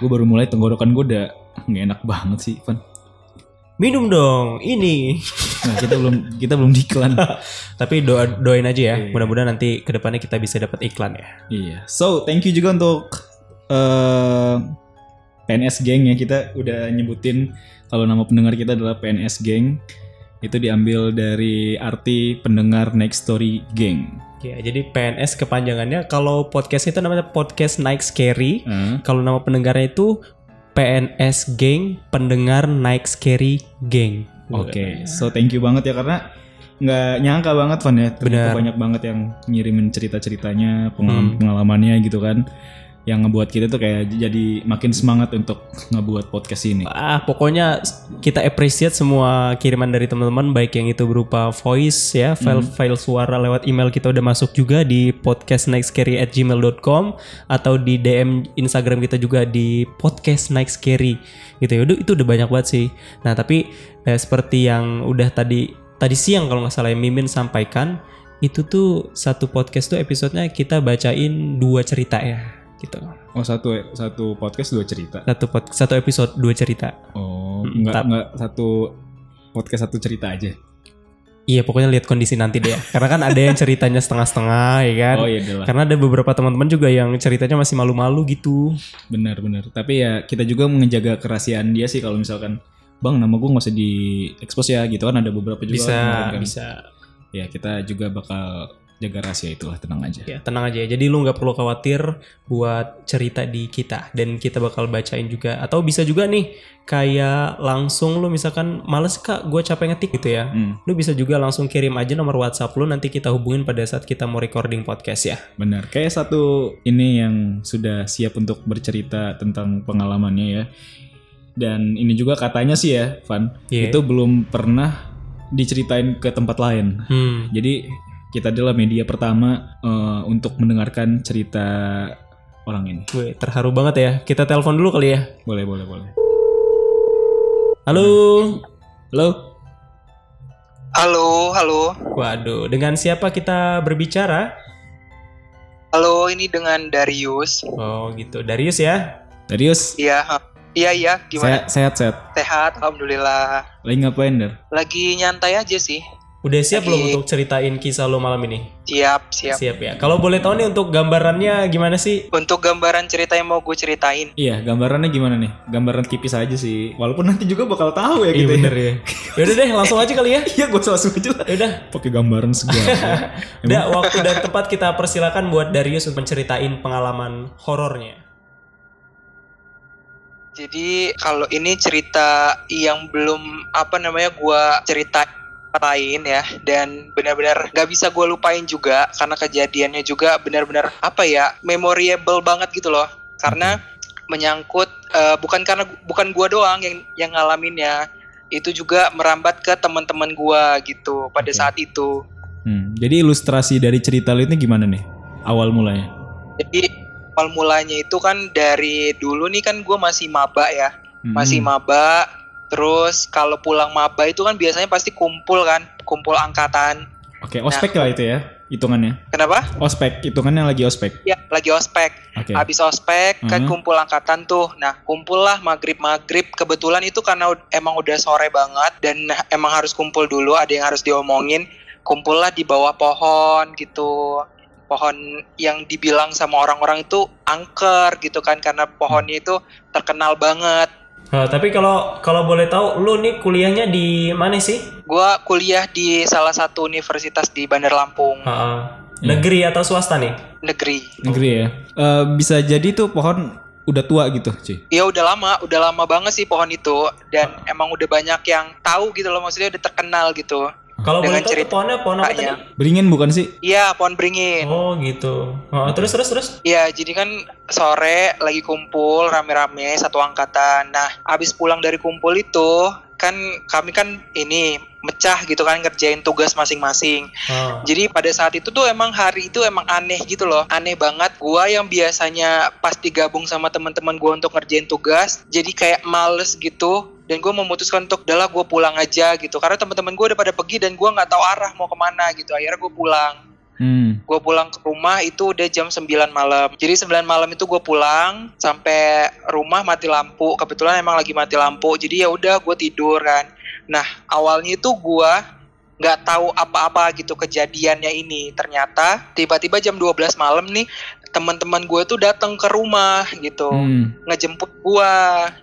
Gue baru mulai tenggorokan gue udah nggak enak banget sih, Van. Minum dong, ini. Nah, kita belum kita belum diiklan. Tapi doa doain aja ya. Mudah-mudahan nanti ke depannya kita bisa dapat iklan ya. iya. So, thank you juga untuk eh PNS Gang ya. Kita udah nyebutin kalau nama pendengar kita adalah PNS Gang. Itu diambil dari arti pendengar Next Story Gang. Ya, jadi PNS kepanjangannya kalau podcast itu namanya podcast Night Scary. Eh, Kalau nama pendengarnya itu PNS Gang, pendengar Night Scary Gang. Oke, so thank you banget ya karena nggak nyangka banget Van ya. Ternyata Benar. banyak banget yang ngirimin cerita-ceritanya, pengalaman pengalamannya gitu kan. Yang ngebuat kita tuh kayak jadi makin semangat untuk ngebuat podcast ini. Ah, pokoknya kita appreciate semua kiriman dari teman-teman baik yang itu berupa voice ya, file-file suara lewat email kita udah masuk juga di podcastnightscary@gmail.com atau di DM Instagram kita juga di podcastnightscary gitu ya. Udah itu udah banyak banget sih. Nah, tapi eh, seperti yang udah tadi tadi siang kalau nggak salah Mimin sampaikan itu tuh satu podcast tuh episodenya kita bacain dua cerita ya gitu. Oh satu satu podcast dua cerita. Satu pod, satu episode dua cerita. Oh Mm, nggak tap- nggak satu podcast satu cerita aja. Iya pokoknya lihat kondisi nanti deh. Karena kan ada yang ceritanya setengah-setengah ya kan. Oh iya adalah Karena ada beberapa teman-teman juga yang ceritanya masih malu-malu gitu. benar-benar. Tapi ya kita juga menjaga kerahasiaan dia sih kalau misalkan Bang nama gue nggak usah di expose ya gitu kan ada beberapa juga Bisa, kan. bisa. ya kita juga bakal jaga rahasia itulah tenang aja Ya tenang aja. ya. Jadi lu nggak perlu khawatir buat cerita di kita dan kita bakal bacain juga. Atau bisa juga nih kayak langsung lu misalkan males kak gue capek ngetik gitu ya. Hmm, Lu bisa juga langsung kirim aja nomor WhatsApp lu nanti kita hubungin pada saat kita mau recording podcast ya. benar kayak satu ini yang sudah siap untuk bercerita tentang pengalamannya ya dan ini juga katanya sih ya Van Iya. itu belum pernah diceritain ke tempat lain Hmm. jadi kita adalah media pertama eh, untuk mendengarkan cerita orang ini Gue terharu banget ya. Kita telepon dulu kali ya. boleh boleh boleh Halo. halo Halo, halo. Waduh, dengan siapa kita berbicara? Halo, ini dengan Darius. Oh gitu, Darius ya. Darius Iya, iya, iya. Gimana? sehat sehat sehat Sehat, alhamdulillah. lagi ngapain der Lagi nyantai aja sih. Udah siap belum untuk ceritain kisah lo malam ini? Siap, siap. Siap ya. Kalau boleh tahu nih untuk gambarannya gimana sih? Untuk gambaran cerita yang mau gue ceritain. Iya, gambarannya gimana nih? Gambaran tipis aja sih. Walaupun nanti juga bakal tahu ya Iya gitu bener ya. ya. Yaudah deh, langsung aja kali ya. Iya, gue langsung aja lah. Yaudah, Pakai gambaran segala. udah waktu dan tempat kita persilakan buat Darius untuk menceritain pengalaman horornya. Jadi kalau ini cerita yang belum apa namanya gue ceritain ya dan benar-benar gak bisa gue lupain juga karena kejadiannya juga benar-benar apa ya memorable banget gitu loh karena menyangkut eh, bukan karena bukan gue doang yang yang ngalaminnya itu juga merambat ke teman-teman gue gitu pada Oke. saat itu Hmm, jadi ilustrasi dari cerita lu ini gimana nih? Awal mulanya. jadi awal mulanya itu kan dari dulu nih kan gue masih maba ya Hmm. masih maba terus kalau pulang maba itu kan biasanya pasti kumpul kan kumpul angkatan. Oke, ospek lah itu ya, hitungannya. kenapa? Ospek, hitungannya lagi ospek. ya lagi ospek. Oke. habis ospek kan Mhm. kumpul angkatan tuh. Nah kumpul lah maghrib maghrib kebetulan itu karena emang udah sore banget dan emang harus kumpul dulu ada yang harus diomongin. Kumpul lah di bawah pohon gitu. Pohon yang dibilang sama orang-orang itu angker gitu kan karena pohonnya itu terkenal banget Nah, tapi kalau kalau boleh tahu, lu nih kuliahnya di mana sih? Gua kuliah di salah satu universitas di Bandar Lampung Ah, Iya. negeri atau swasta nih? negeri. Negeri ya. Eh, bisa jadi tuh pohon udah tua gitu, cuy. Ya udah lama, udah lama banget sih pohon itu dan emang udah banyak yang tahu gitu loh maksudnya udah terkenal gitu. Kalau boleh Dengan tahu pohonnya pohon apa tadi? Beringin bukan sih? Iya, pohon beringin. Oh gitu. Oh, terus terus terus. Iya, jadi kan sore lagi kumpul rame-rame satu angkatan. Nah, abis pulang dari kumpul itu kan kami kan ini mecah gitu kan ngerjain tugas masing-masing. Oh. Jadi pada saat itu tuh emang hari itu emang aneh gitu loh. Aneh banget. Gua yang biasanya pasti gabung sama teman-teman gua untuk ngerjain tugas, jadi kayak males gitu. Dan gue memutuskan untuk udahlah gue pulang aja gitu. Karena teman-teman gue udah pada pergi dan gua nggak tahu arah mau ke mana gitu. Akhirnya gue pulang. Hmm. gue pulang ke rumah itu udah jam 9 malam jadi 9 malam itu gue pulang sampai rumah mati lampu kebetulan emang lagi mati lampu jadi ya udah gue tidur kan nah awalnya itu gue nggak tahu apa-apa gitu kejadiannya ini ternyata tiba-tiba jam 12 malam nih teman-teman gue tuh datang ke rumah gitu Hmm. ngejemput gue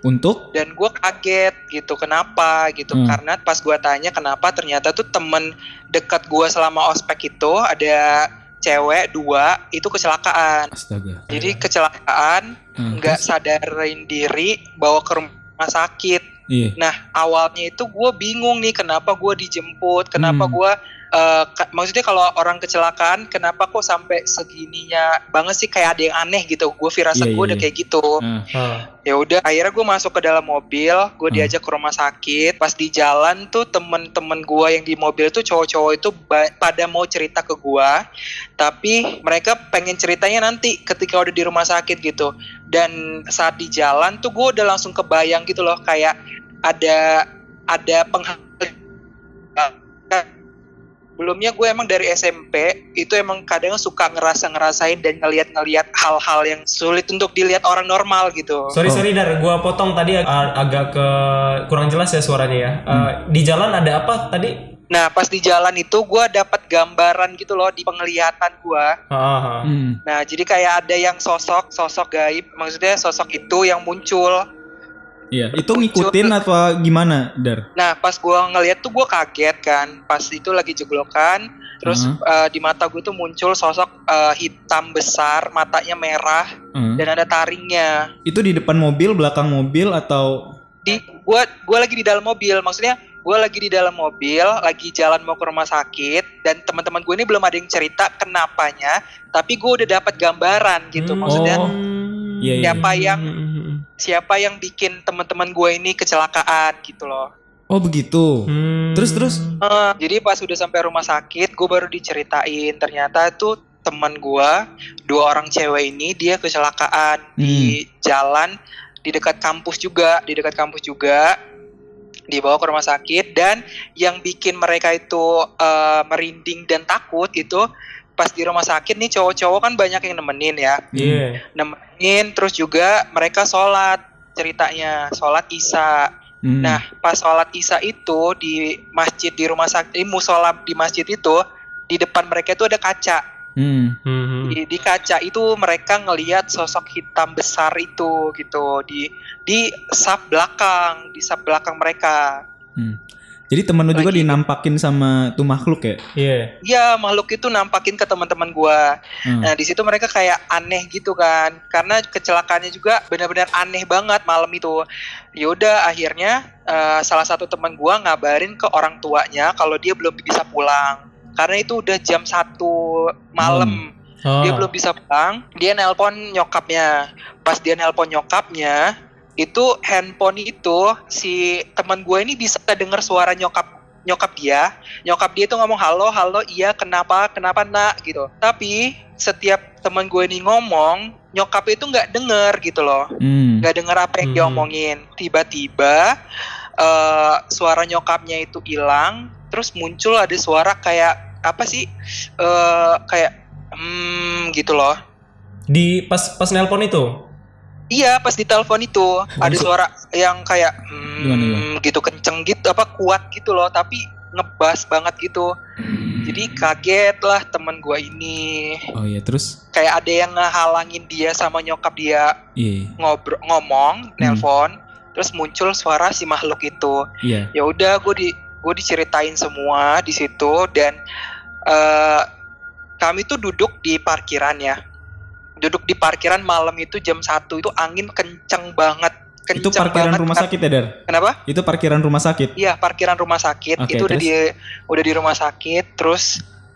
Untuk dan gue kaget gitu kenapa gitu Hmm. karena pas gue tanya kenapa ternyata tuh temen dekat gue selama ospek itu ada cewek dua itu kecelakaan astaga. jadi kecelakaan Hmm, nggak terus? sadarin diri bawa ke rumah sakit Iya. nah awalnya itu gue bingung nih kenapa gue dijemput kenapa Hmm. gue eh, ke- maksudnya kalau orang kecelakaan kenapa kok sampai segininya banget sih kayak ada yang aneh gitu gue firasat gue iya, udah iya. kayak gitu Ah, Ah. ya udah akhirnya gue masuk ke dalam mobil gue Hmm. diajak ke rumah sakit pas di jalan tuh temen-temen gue yang di mobil tuh cowok-cowok itu ba- pada mau cerita ke gue tapi mereka pengen ceritanya nanti ketika udah di rumah sakit gitu dan saat di jalan tuh gue udah langsung kebayang gitu loh kayak ada ada penghal Belumnya gue emang dari SMP itu emang kadang suka ngerasa ngerasain dan ngeliat-ngeliat hal-hal yang sulit untuk dilihat orang normal gitu. Sorry Oh. sorry dar, gua potong tadi ag- agak ke kurang jelas ya suaranya ya. Eh, di jalan ada apa tadi? Nah pas di jalan itu gue dapat gambaran gitu loh di penglihatan gue. Ah, ah, ah. hmm. Nah jadi kayak ada yang sosok sosok gaib, maksudnya sosok itu yang muncul. Iya, itu ngikutin atau gimana, Dar? Nah pas gue ngeliat tuh gue kaget kan, pas itu lagi jeglokan, terus eh, di mata gue tuh muncul sosok eh, hitam besar, matanya merah Hmm. dan ada taringnya. Itu di depan mobil, belakang mobil atau Di gue gue lagi di dalam mobil, maksudnya gue lagi di dalam mobil, lagi jalan mau ke rumah sakit dan teman-teman gue ini belum ada yang cerita kenapanya, tapi gue udah dapat gambaran gitu, Hmm. maksudnya. Oh. Iya, iya. Siapa yang Hmm, hmm, hmm. Siapa yang bikin teman-teman gue ini kecelakaan gitu loh. Oh, begitu. Hmm. Terus terus Eh, jadi pas udah sampai rumah sakit, gue baru diceritain ternyata tuh teman gue dua orang cewek ini dia kecelakaan di jalan di dekat kampus juga, di dekat kampus juga dibawa ke rumah sakit dan yang bikin mereka itu eh, merinding dan takut itu pas di rumah sakit nih cowok-cowok kan banyak yang nemenin ya Iya. nemenin terus juga mereka sholat ceritanya sholat isya Hmm. Nah, pas sholat isya itu di masjid di rumah sakit, di musola di masjid itu di depan mereka itu ada kaca. Hmm. Hmm, hmm. Di, di kaca itu mereka ngelihat sosok hitam besar itu gitu di di saf belakang, di saf belakang mereka. Hmm. Jadi temen lu juga Lagi- dinampakin sama tuh makhluk ya? Iya. Ya makhluk itu nampakin ke teman-teman gua. Hmm. Nah di situ mereka kayak aneh gitu kan, karena kecelakaannya juga benar-benar aneh banget malam itu. Yaudah akhirnya eh, salah satu teman gua ngabarin ke orang tuanya kalau dia belum bisa pulang, karena itu udah jam satu malam. Oh. Dia belum bisa pulang, dia nelpon nyokapnya. Pas dia nelpon nyokapnya, itu handphone itu si teman gue ini bisa denger suara nyokap nyokap dia. Nyokap dia itu ngomong halo, halo, iya kenapa, kenapa nak gitu. Tapi setiap teman gue ini ngomong, nyokap itu nggak denger gitu loh, Hmm. nggak denger apa yang dia Hmm. omongin. Tiba-tiba eh, suara nyokapnya itu hilang, terus muncul ada suara kayak apa sih? eh kayak hmm gitu loh. Di pas pas nelpon itu. Iya pas di telepon itu ada suara yang kayak hmm, Gimana, gimana? gitu kenceng gitu apa kuat gitu loh tapi ngebas banget gitu. Jadi kaget lah temen gua ini. Oh iya, terus? Kayak ada yang ngehalangin dia sama nyokap dia. Iya. ngobrol ngomong nelpon terus muncul suara si makhluk itu. Iya. ya udah gue di gue diceritain semua di situ dan eh kami tuh duduk di parkiran ya duduk di parkiran malam itu jam satu itu angin kenceng banget kenceng Itu parkiran banget rumah kan. sakit ya, Dar? kenapa Itu parkiran rumah sakit. iya parkiran rumah sakit Oke, itu udah terus? di udah di rumah sakit terus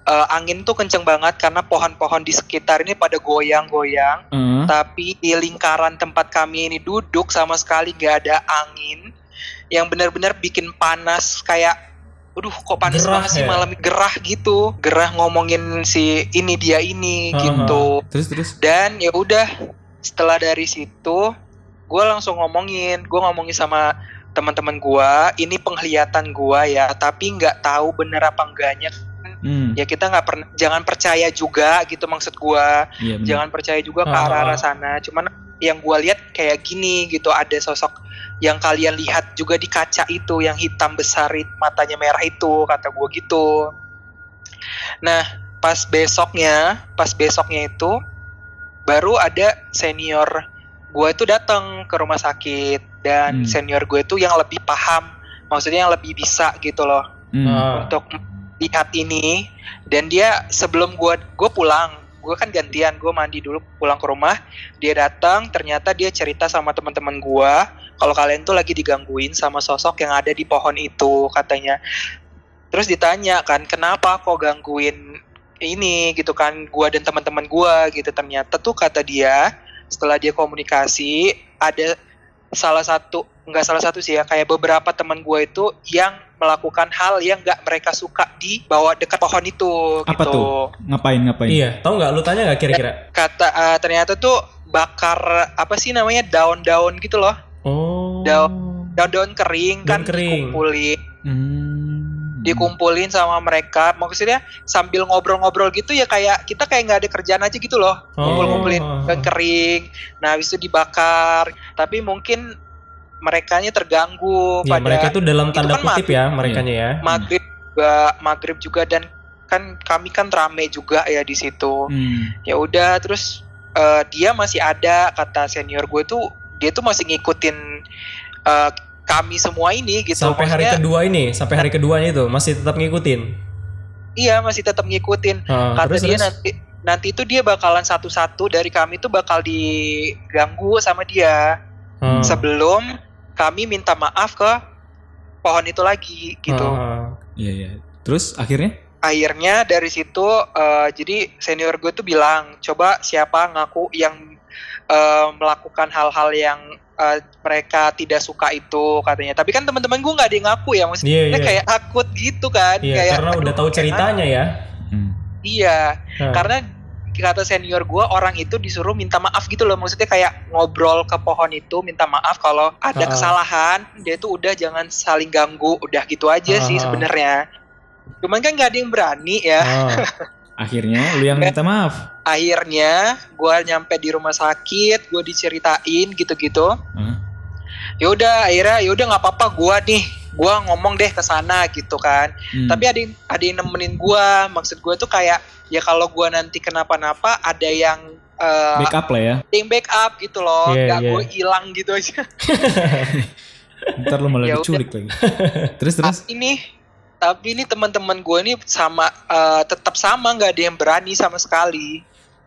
eh, angin tuh kenceng banget karena pohon-pohon di sekitar ini pada goyang-goyang Eh, tapi di lingkaran tempat kami ini duduk sama sekali gak ada angin yang benar-benar bikin panas kayak Aduh kok panas Gerah banget sih ya? malam gerah gitu gerah ngomongin si ini dia ini Aha. gitu terus terus. dan ya udah setelah dari situ gue langsung ngomongin gue ngomongin sama teman-teman gue ini penglihatan gue ya tapi nggak tahu bener apa enggaknya Hmm. ya kita nggak pernah jangan percaya juga gitu maksud gua Iya benar. jangan percaya juga ke Ah. arah-arah sana cuman yang gua lihat kayak gini gitu ada sosok yang kalian lihat juga di kaca itu yang hitam besar matanya merah itu kata gua gitu nah pas besoknya pas besoknya itu baru ada senior gue itu datang ke rumah sakit dan Hmm. senior gue itu yang lebih paham maksudnya yang lebih bisa gitu loh Hmm. Ah. untuk lihat ini dan dia sebelum gua gue pulang gue kan gantian gue mandi dulu pulang ke rumah dia datang ternyata dia cerita sama teman-teman gua kalau kalian tuh lagi digangguin sama sosok yang ada di pohon itu katanya. Terus ditanya kan kenapa kok gangguin ini? Gitu kan gua dan teman-teman gua gitu. Ternyata tuh kata dia setelah dia komunikasi ada salah satu nggak salah satu sih ya kayak beberapa teman gue itu yang melakukan hal yang nggak mereka suka di bawah dekat pohon itu Apa gitu. tuh? Ngapain ngapain? Iya, tahu nggak? Lu tanya nggak kira-kira? Kata eh, ternyata tuh bakar apa sih namanya daun-daun gitu loh, Oh. daun-daun kering kan Daun kering. dikumpulin, Hmm. dikumpulin sama mereka. Maksudnya sambil ngobrol-ngobrol gitu ya kayak kita kayak nggak ada kerjaan aja gitu loh, Oh. ngumpul-ngumpulin daun kering. Nah habis itu dibakar. Tapi mungkin merekanya terganggu Ya, pada mereka itu dalam tanda kan kutip ya, merekanya ya. maghrib juga maghrib juga dan kan kami kan rame juga ya di situ Hmm. ya udah terus eh, dia masih ada kata senior gue tuh dia tuh masih ngikutin eh, kami semua ini gitu Sampai hari Maksudnya, kedua ini, sampai hari keduanya itu masih tetap ngikutin. iya masih tetap ngikutin Ah, kata terus dia terus. nanti nanti itu dia bakalan satu-satu dari kami tuh bakal diganggu sama dia Ah. sebelum kami minta maaf ke pohon itu lagi gitu Ah. Iya iya. Terus akhirnya? akhirnya dari situ eh, jadi senior gue tuh bilang coba siapa ngaku yang eh, melakukan hal-hal yang eh, mereka tidak suka itu katanya tapi kan teman-teman gue nggak ada yang ngaku ya maksudnya Iya, iya. kayak takut gitu kan Iya, kayak karena udah tahu ceritanya ya. Hmm. iya Ah. karena kata senior gue orang itu disuruh minta maaf gitu loh maksudnya kayak ngobrol ke pohon itu minta maaf kalau ada Ah. kesalahan dia tuh udah jangan saling ganggu udah gitu aja sih Ah. sebenarnya cuman kan nggak ada yang berani ya Ah. Akhirnya lu yang minta maaf. akhirnya gue nyampe di rumah sakit gue diceritain gitu-gitu Hah? ya udah akhirnya ya udah nggak apa-apa gue nih gue ngomong deh ke sana gitu kan Hmm. tapi ada yang ada yang nemenin gue maksud gue tuh kayak ya kalau gue nanti kenapa-napa ada yang eh, backup lah ya. ada yang backup gitu loh Iya, nggak iya. gue hilang gitu aja Ntar lu malah Ya diculik lagi. terus terus? tapi ini tapi ini teman-teman gue ini sama eh, tetap sama nggak ada yang berani sama sekali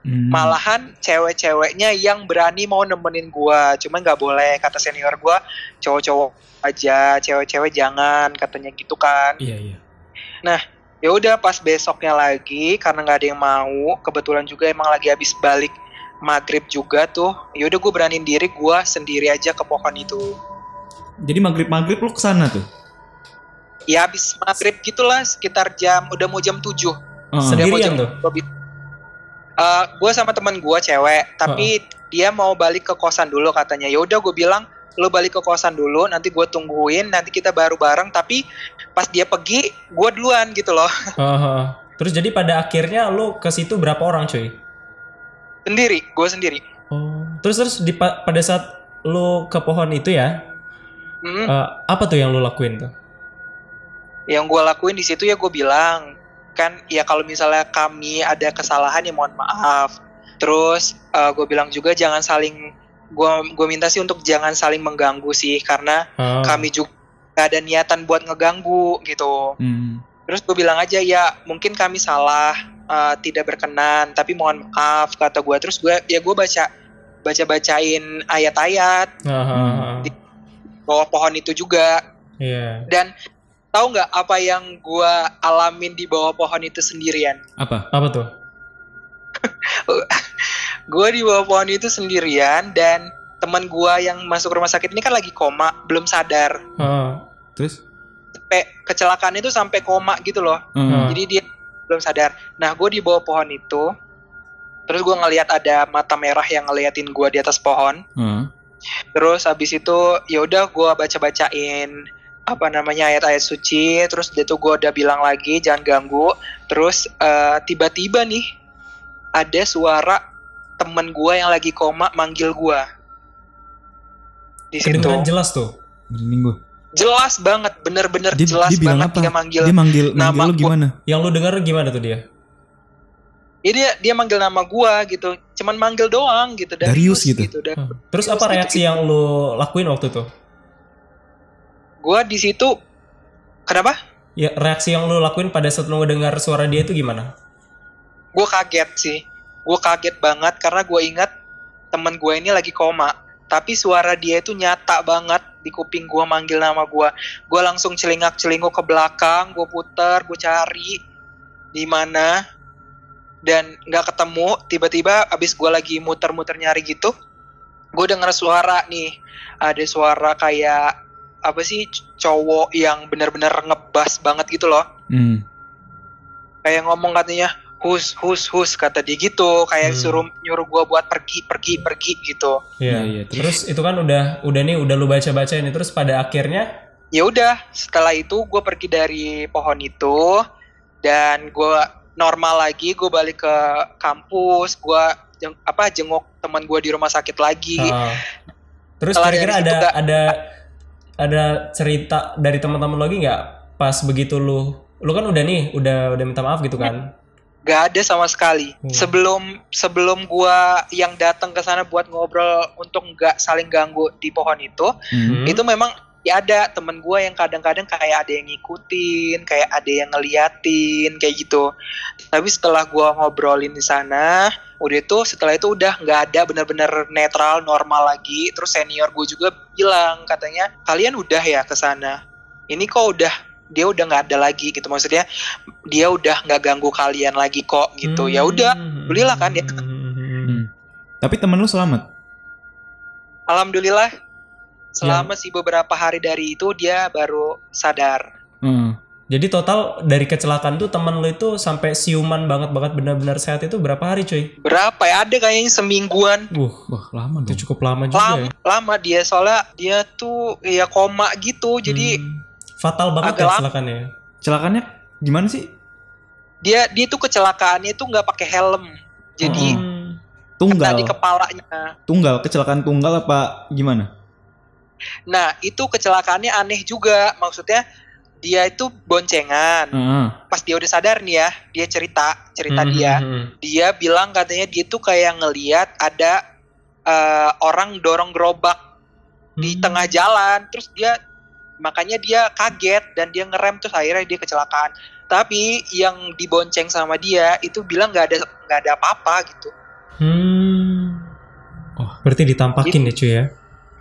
Hmm. malahan cewek-ceweknya yang berani mau nemenin gua cuman nggak boleh kata senior gua cowok-cowok aja cewek-cewek jangan katanya gitu kan Iya iya. ya udah pas besoknya lagi karena nggak ada yang mau kebetulan juga emang lagi habis balik maghrib juga tuh ya udah gue beraniin diri gua sendiri aja ke pohon itu Jadi maghrib maghrib lu ke sana tuh? ya habis maghrib gitulah sekitar jam udah mau jam 7 Heeh. Udah mau Sendirian jam tuh? gue sama teman gue cewek, tapi dia mau balik ke kosan dulu katanya. Ya udah gue bilang lo balik ke kosan dulu, nanti gue tungguin, nanti kita baru bareng. Tapi pas dia pergi, gue duluan gitu loh, Ah, ah. Terus jadi pada akhirnya lu ke situ berapa orang cuy? sendiri, gue sendiri. Oh. Terus terus di pa- pada saat lu ke pohon itu ya, Hmm, eh, apa tuh yang lu lakuin tuh? Yang gue lakuin di situ ya gue bilang kan, ya kalau misalnya kami ada kesalahan ya mohon maaf. Terus gue bilang juga jangan saling, gue gue minta sih untuk jangan saling mengganggu sih, karena Ah. kami juga gak ada niatan buat ngeganggu gitu. Hmm. Terus gue bilang aja ya mungkin kami salah eh, tidak berkenan tapi mohon maaf kata gue terus gue ya gue baca baca bacain ayat-ayat Ah, ah, ah. bawah pohon itu juga Iya. dan tahu nggak apa yang gue alamin di bawah pohon itu sendirian Apa? Apa tuh? gue di bawah pohon itu sendirian dan teman gue yang masuk rumah sakit ini kan lagi koma belum sadar Ah. Terus? sampai kecelakaan itu sampai koma gitu loh Heeh. jadi dia belum sadar nah gue di bawah pohon itu terus gue ngelihat ada mata merah yang ngeliatin gue di atas pohon Heeh. terus habis itu ya udah gue baca bacain apa namanya ayat-ayat suci terus dia tuh gue udah bilang lagi jangan ganggu terus eh, tiba-tiba nih ada suara temen gue yang lagi koma manggil gue di situ jelas tuh. Merinding gue. jelas banget bener-bener Dia, jelas dia bilang banget apa? dia manggil Dia manggil nama manggil lu gua. gimana? Yang lu denger gimana tuh dia? Ya, dia dia manggil nama gua gitu cuman manggil doang gitu Darius gitu? Dan Hmm. Terus apa Terus reaksi gitu-gitu. yang lu lakuin waktu itu? Gua di situ kenapa? Ya reaksi yang lu lakuin pada saat lu ngedengar suara dia itu gimana? gue kaget sih. Gue kaget banget karena gue ingat temen gue ini lagi koma. Tapi suara dia itu nyata banget di kuping gue manggil nama gue gue langsung celingak celinguk ke belakang gue puter gue cari di mana. Dan nggak ketemu tiba-tiba abis gue lagi muter-muter nyari gitu gue denger suara nih. Ada suara kayak apa sih cowok yang bener-bener ngebas banget gitu loh. Hmm. kayak ngomong katanya hus hus hus kata dia gitu. Kayak Hmm. suruh nyuruh gua buat pergi pergi pergi gitu. Iya, Iya. iya, terus, itu kan udah udah nih udah lu baca baca ini. Terus pada akhirnya? Ya udah setelah itu gue pergi dari pohon itu dan gua normal lagi gue balik ke kampus gua jeng, apa jenguk teman gua di rumah sakit lagi. Ah, terus kira-kira ada ada ada cerita dari teman-teman lagi nggak pas begitu lu lu kan udah nih udah udah minta maaf gitu kan? gak ada sama sekali Hmm. sebelum sebelum gua yang datang ke sana buat ngobrol untuk nggak saling ganggu di pohon itu Hmm. itu memang ya ada temen gue yang kadang-kadang kayak ada yang ngikutin kayak ada yang ngeliatin kayak gitu tapi setelah gua ngobrolin di sana udah itu setelah itu udah nggak ada bener-bener netral normal lagi terus senior gue juga bilang katanya kalian udah ya ke sana ini kok udah dia udah nggak ada lagi gitu maksudnya dia udah nggak ganggu kalian lagi kok gitu ya udah belilah kan ya. Hmm. Hmm. Tapi temen lu selamat. alhamdulillah selama sih beberapa hari dari itu dia baru sadar Hmm. Jadi total dari kecelakaan tuh teman lu itu sampai siuman banget banget benar-benar sehat itu berapa hari cuy? berapa ya ada kayaknya semingguan Wuh, Wah, lama itu dong. cukup lama juga lama, ya. lama dia soalnya dia tuh ya koma gitu jadi Hmm. fatal banget agak ya kecelakaannya. Celakanya gimana sih? dia dia tuh kecelakaannya tuh nggak pakai helm jadi Hmm. kena Tunggal. di kepalanya Tunggal, kecelakaan tunggal apa gimana? nah itu kecelakaannya aneh juga maksudnya dia itu boncengan Heeh. pas dia udah sadar nih ya dia cerita cerita Hmm, dia hmm, hmm. dia bilang katanya dia tuh kayak ngeliat ada eh, orang dorong gerobak di Hmm. tengah jalan terus dia makanya dia kaget dan dia ngerem terus akhirnya dia kecelakaan tapi yang dibonceng sama dia itu bilang nggak ada nggak ada apa-apa gitu Hmm. Oh. Berarti ditampakin ya cuy ya?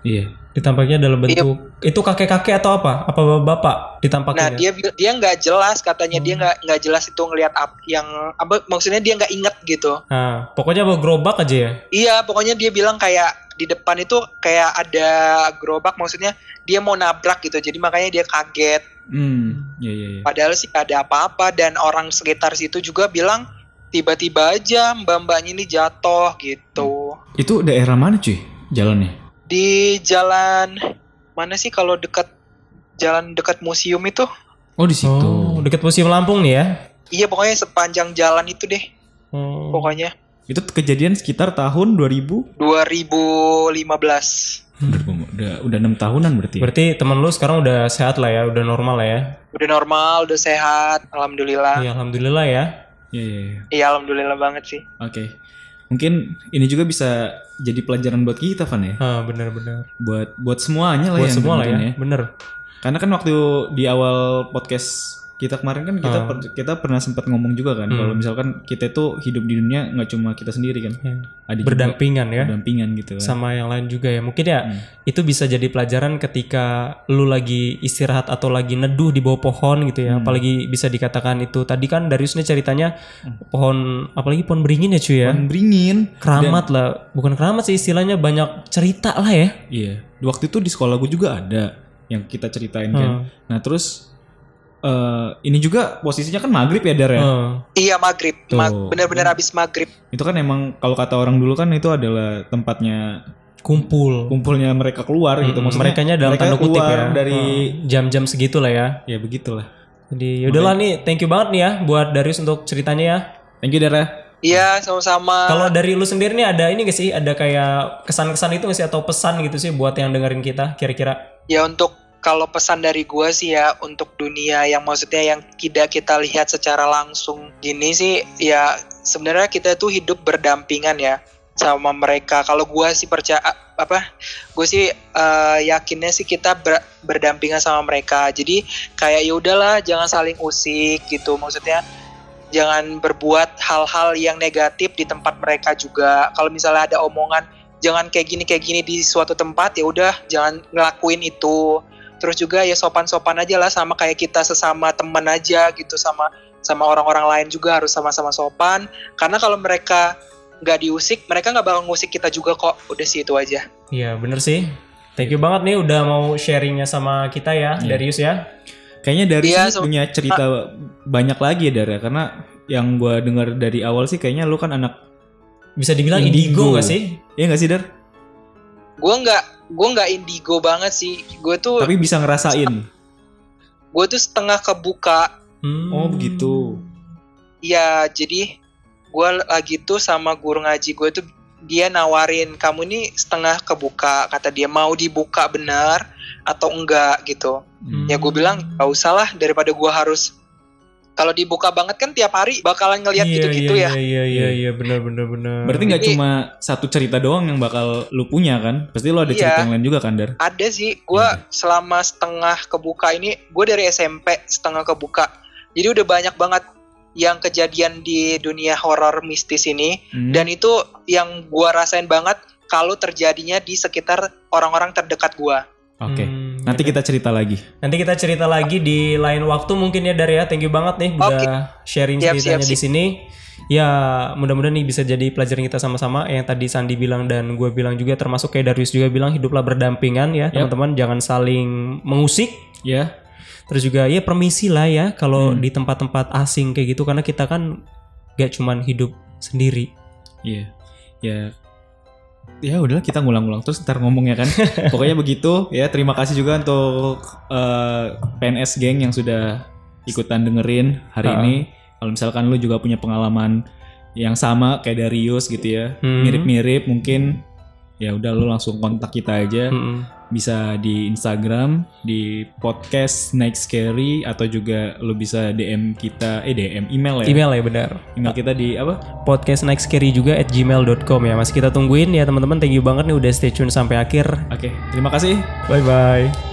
Iya. Ditampaknya dalam bentuk itu kakek-kakek atau apa? Apa bapak ditampakin? nah dia dia nggak jelas katanya dia Hmm. nggak nggak jelas itu ngelihat apa yang apa maksudnya dia nggak inget gitu Nah, pokoknya bawa gerobak aja ya. iya pokoknya dia bilang kayak di depan itu kayak ada gerobak maksudnya dia mau nabrak gitu jadi makanya dia kaget Hmm. Iya, iya, iya. Padahal sih gak ada apa-apa dan orang sekitar situ juga bilang tiba-tiba aja mbak-mbaknya ini jatuh gitu. Itu daerah mana cuy? Jalannya? Di jalan mana sih kalau dekat jalan dekat museum itu? Oh, di situ. Oh, deket Museum Lampung nih ya. Iya pokoknya sepanjang jalan itu deh Oh. pokoknya. Itu kejadian sekitar tahun 2000. 2015. Udah udah 6 tahunan berarti. ya? Berarti teman lu sekarang udah sehat lah ya, udah normal lah ya. Udah normal, udah sehat, alhamdulillah. Iya, alhamdulillah ya. Iya, iya, iya. Iya alhamdulillah banget sih. Oke. Mungkin ini juga bisa jadi pelajaran buat kita, Van ya. Ah, benar-benar. Buat buat semuanya lah Buat yang semua lah ya. dengerin Bener. Karena kan waktu di awal podcast kita kemarin kan kita Ah. per- kita pernah sempat ngomong juga kan Hmm. kalau misalkan kita itu hidup di dunia nggak cuma kita sendiri kan. Ya. Ada juga Berdampingan ya. berdampingan gitu kan. Sama yang lain juga ya. Mungkin ya Hmm. itu bisa jadi pelajaran ketika lu lagi istirahat atau lagi neduh di bawah pohon gitu ya. Hmm. Apalagi bisa dikatakan itu tadi kan Darius nih ceritanya pohon apalagi pohon beringin ya cuy ya. Pohon beringin. Keramat lah, bukan keramat sih istilahnya banyak cerita lah ya. Iya. Waktu itu di sekolah gue juga ada yang kita ceritain kan. Hmm. Nah terus eh ini juga posisinya kan maghrib ya Dar ya. Hmm. Iya maghrib, Tuh. Mag- bener-bener habis maghrib. Itu kan emang kalau kata orang dulu kan itu adalah tempatnya kumpul. kumpulnya mereka keluar gitu maksudnya merekanya dalam mereka tanda kutip keluar ya. dari Hmm, jam-jam segitu lah ya. ya begitulah Jadi yaudahlah nih, thank you banget nih ya buat Darius untuk ceritanya ya. thank you Dara Iya, sama-sama. Kalau dari lu sendiri nih ada ini gak sih? Ada kayak kesan-kesan itu gak sih atau pesan gitu sih buat yang dengerin kita kira-kira? Ya untuk kalau pesan dari gua sih ya untuk dunia yang maksudnya yang tidak kita lihat secara langsung gini sih ya sebenarnya kita tuh hidup berdampingan ya sama mereka. Kalau gua sih percaya apa? Gue sih eh, yakinnya sih kita ber- berdampingan sama mereka. Jadi kayak ya udahlah jangan saling usik gitu. Maksudnya jangan berbuat hal-hal yang negatif di tempat mereka juga. Kalau misalnya ada omongan jangan kayak gini kayak gini di suatu tempat ya udah jangan ngelakuin itu terus juga ya sopan-sopan aja lah sama kayak kita sesama teman aja gitu sama sama orang-orang lain juga harus sama-sama sopan karena kalau mereka nggak diusik mereka nggak bakal ngusik kita juga kok udah sih itu aja Iya bener sih. Thank you banget nih udah mau sharingnya sama kita ya, Iya. Darius ya. Kayaknya dari sini so- punya cerita banyak lagi ya Dara karena yang gua dengar dari awal sih kayaknya lu kan anak Bisa dibilang Indigo. indigo, gak sih? Iya gak sih Dar? Gue nggak gue nggak indigo banget sih gue tuh Tapi bisa ngerasain. gue tuh setengah kebuka Hmm. Oh begitu. ya jadi gue lagi tuh sama guru ngaji gue tuh dia nawarin kamu ini setengah kebuka kata dia mau dibuka benar atau enggak gitu Hmm. ya gue bilang gak usah lah daripada gue harus kalau dibuka banget kan tiap hari bakalan ngelihat Iya, gitu-gitu iya, ya Iya iya iya benar benar benar. Berarti nggak cuma satu cerita doang yang bakal lu punya kan? Pasti lu ada Iya. cerita yang lain juga kan Dar? ada sih gue Iya. selama setengah kebuka ini gue dari SMP setengah kebuka jadi udah banyak banget yang kejadian di dunia horor mistis ini Hmm. dan itu yang gue rasain banget kalau terjadinya di sekitar orang-orang terdekat gue Oke. Hmm, Nanti gitu. kita cerita lagi. Nanti kita cerita lagi di lain waktu mungkin ya Dari ya. Thank you banget nih udah sharing Siap, ceritanya siap, di sini. Ya mudah-mudahan nih bisa jadi pelajaran kita sama-sama yang tadi Sandi bilang dan gue bilang juga termasuk kayak Darius juga bilang hiduplah berdampingan ya teman-teman jangan saling mengusik Ya. terus juga ya permisi lah ya kalau Hmm. di tempat-tempat asing kayak gitu karena kita kan gak cuman hidup sendiri Iya. Ya. Ya udahlah kita ngulang-ngulang terus ntar ngomongnya kan. Pokoknya begitu ya. Terima kasih juga untuk eh, PNS geng yang sudah ikutan dengerin hari Ha. ini. Kalau misalkan lu juga punya pengalaman yang sama kayak Darius gitu ya, Hmm. mirip-mirip mungkin ya udah lu langsung kontak kita aja. Mm-mm. Bisa di Instagram di podcast Night Scary atau juga lu bisa DM kita eh DM email ya. email ya benar Email kita di apa? podcast next scary juga at gmail.com ya masih kita tungguin ya teman-teman thank you banget nih udah stay tune sampai akhir Oke, terima kasih. bye bye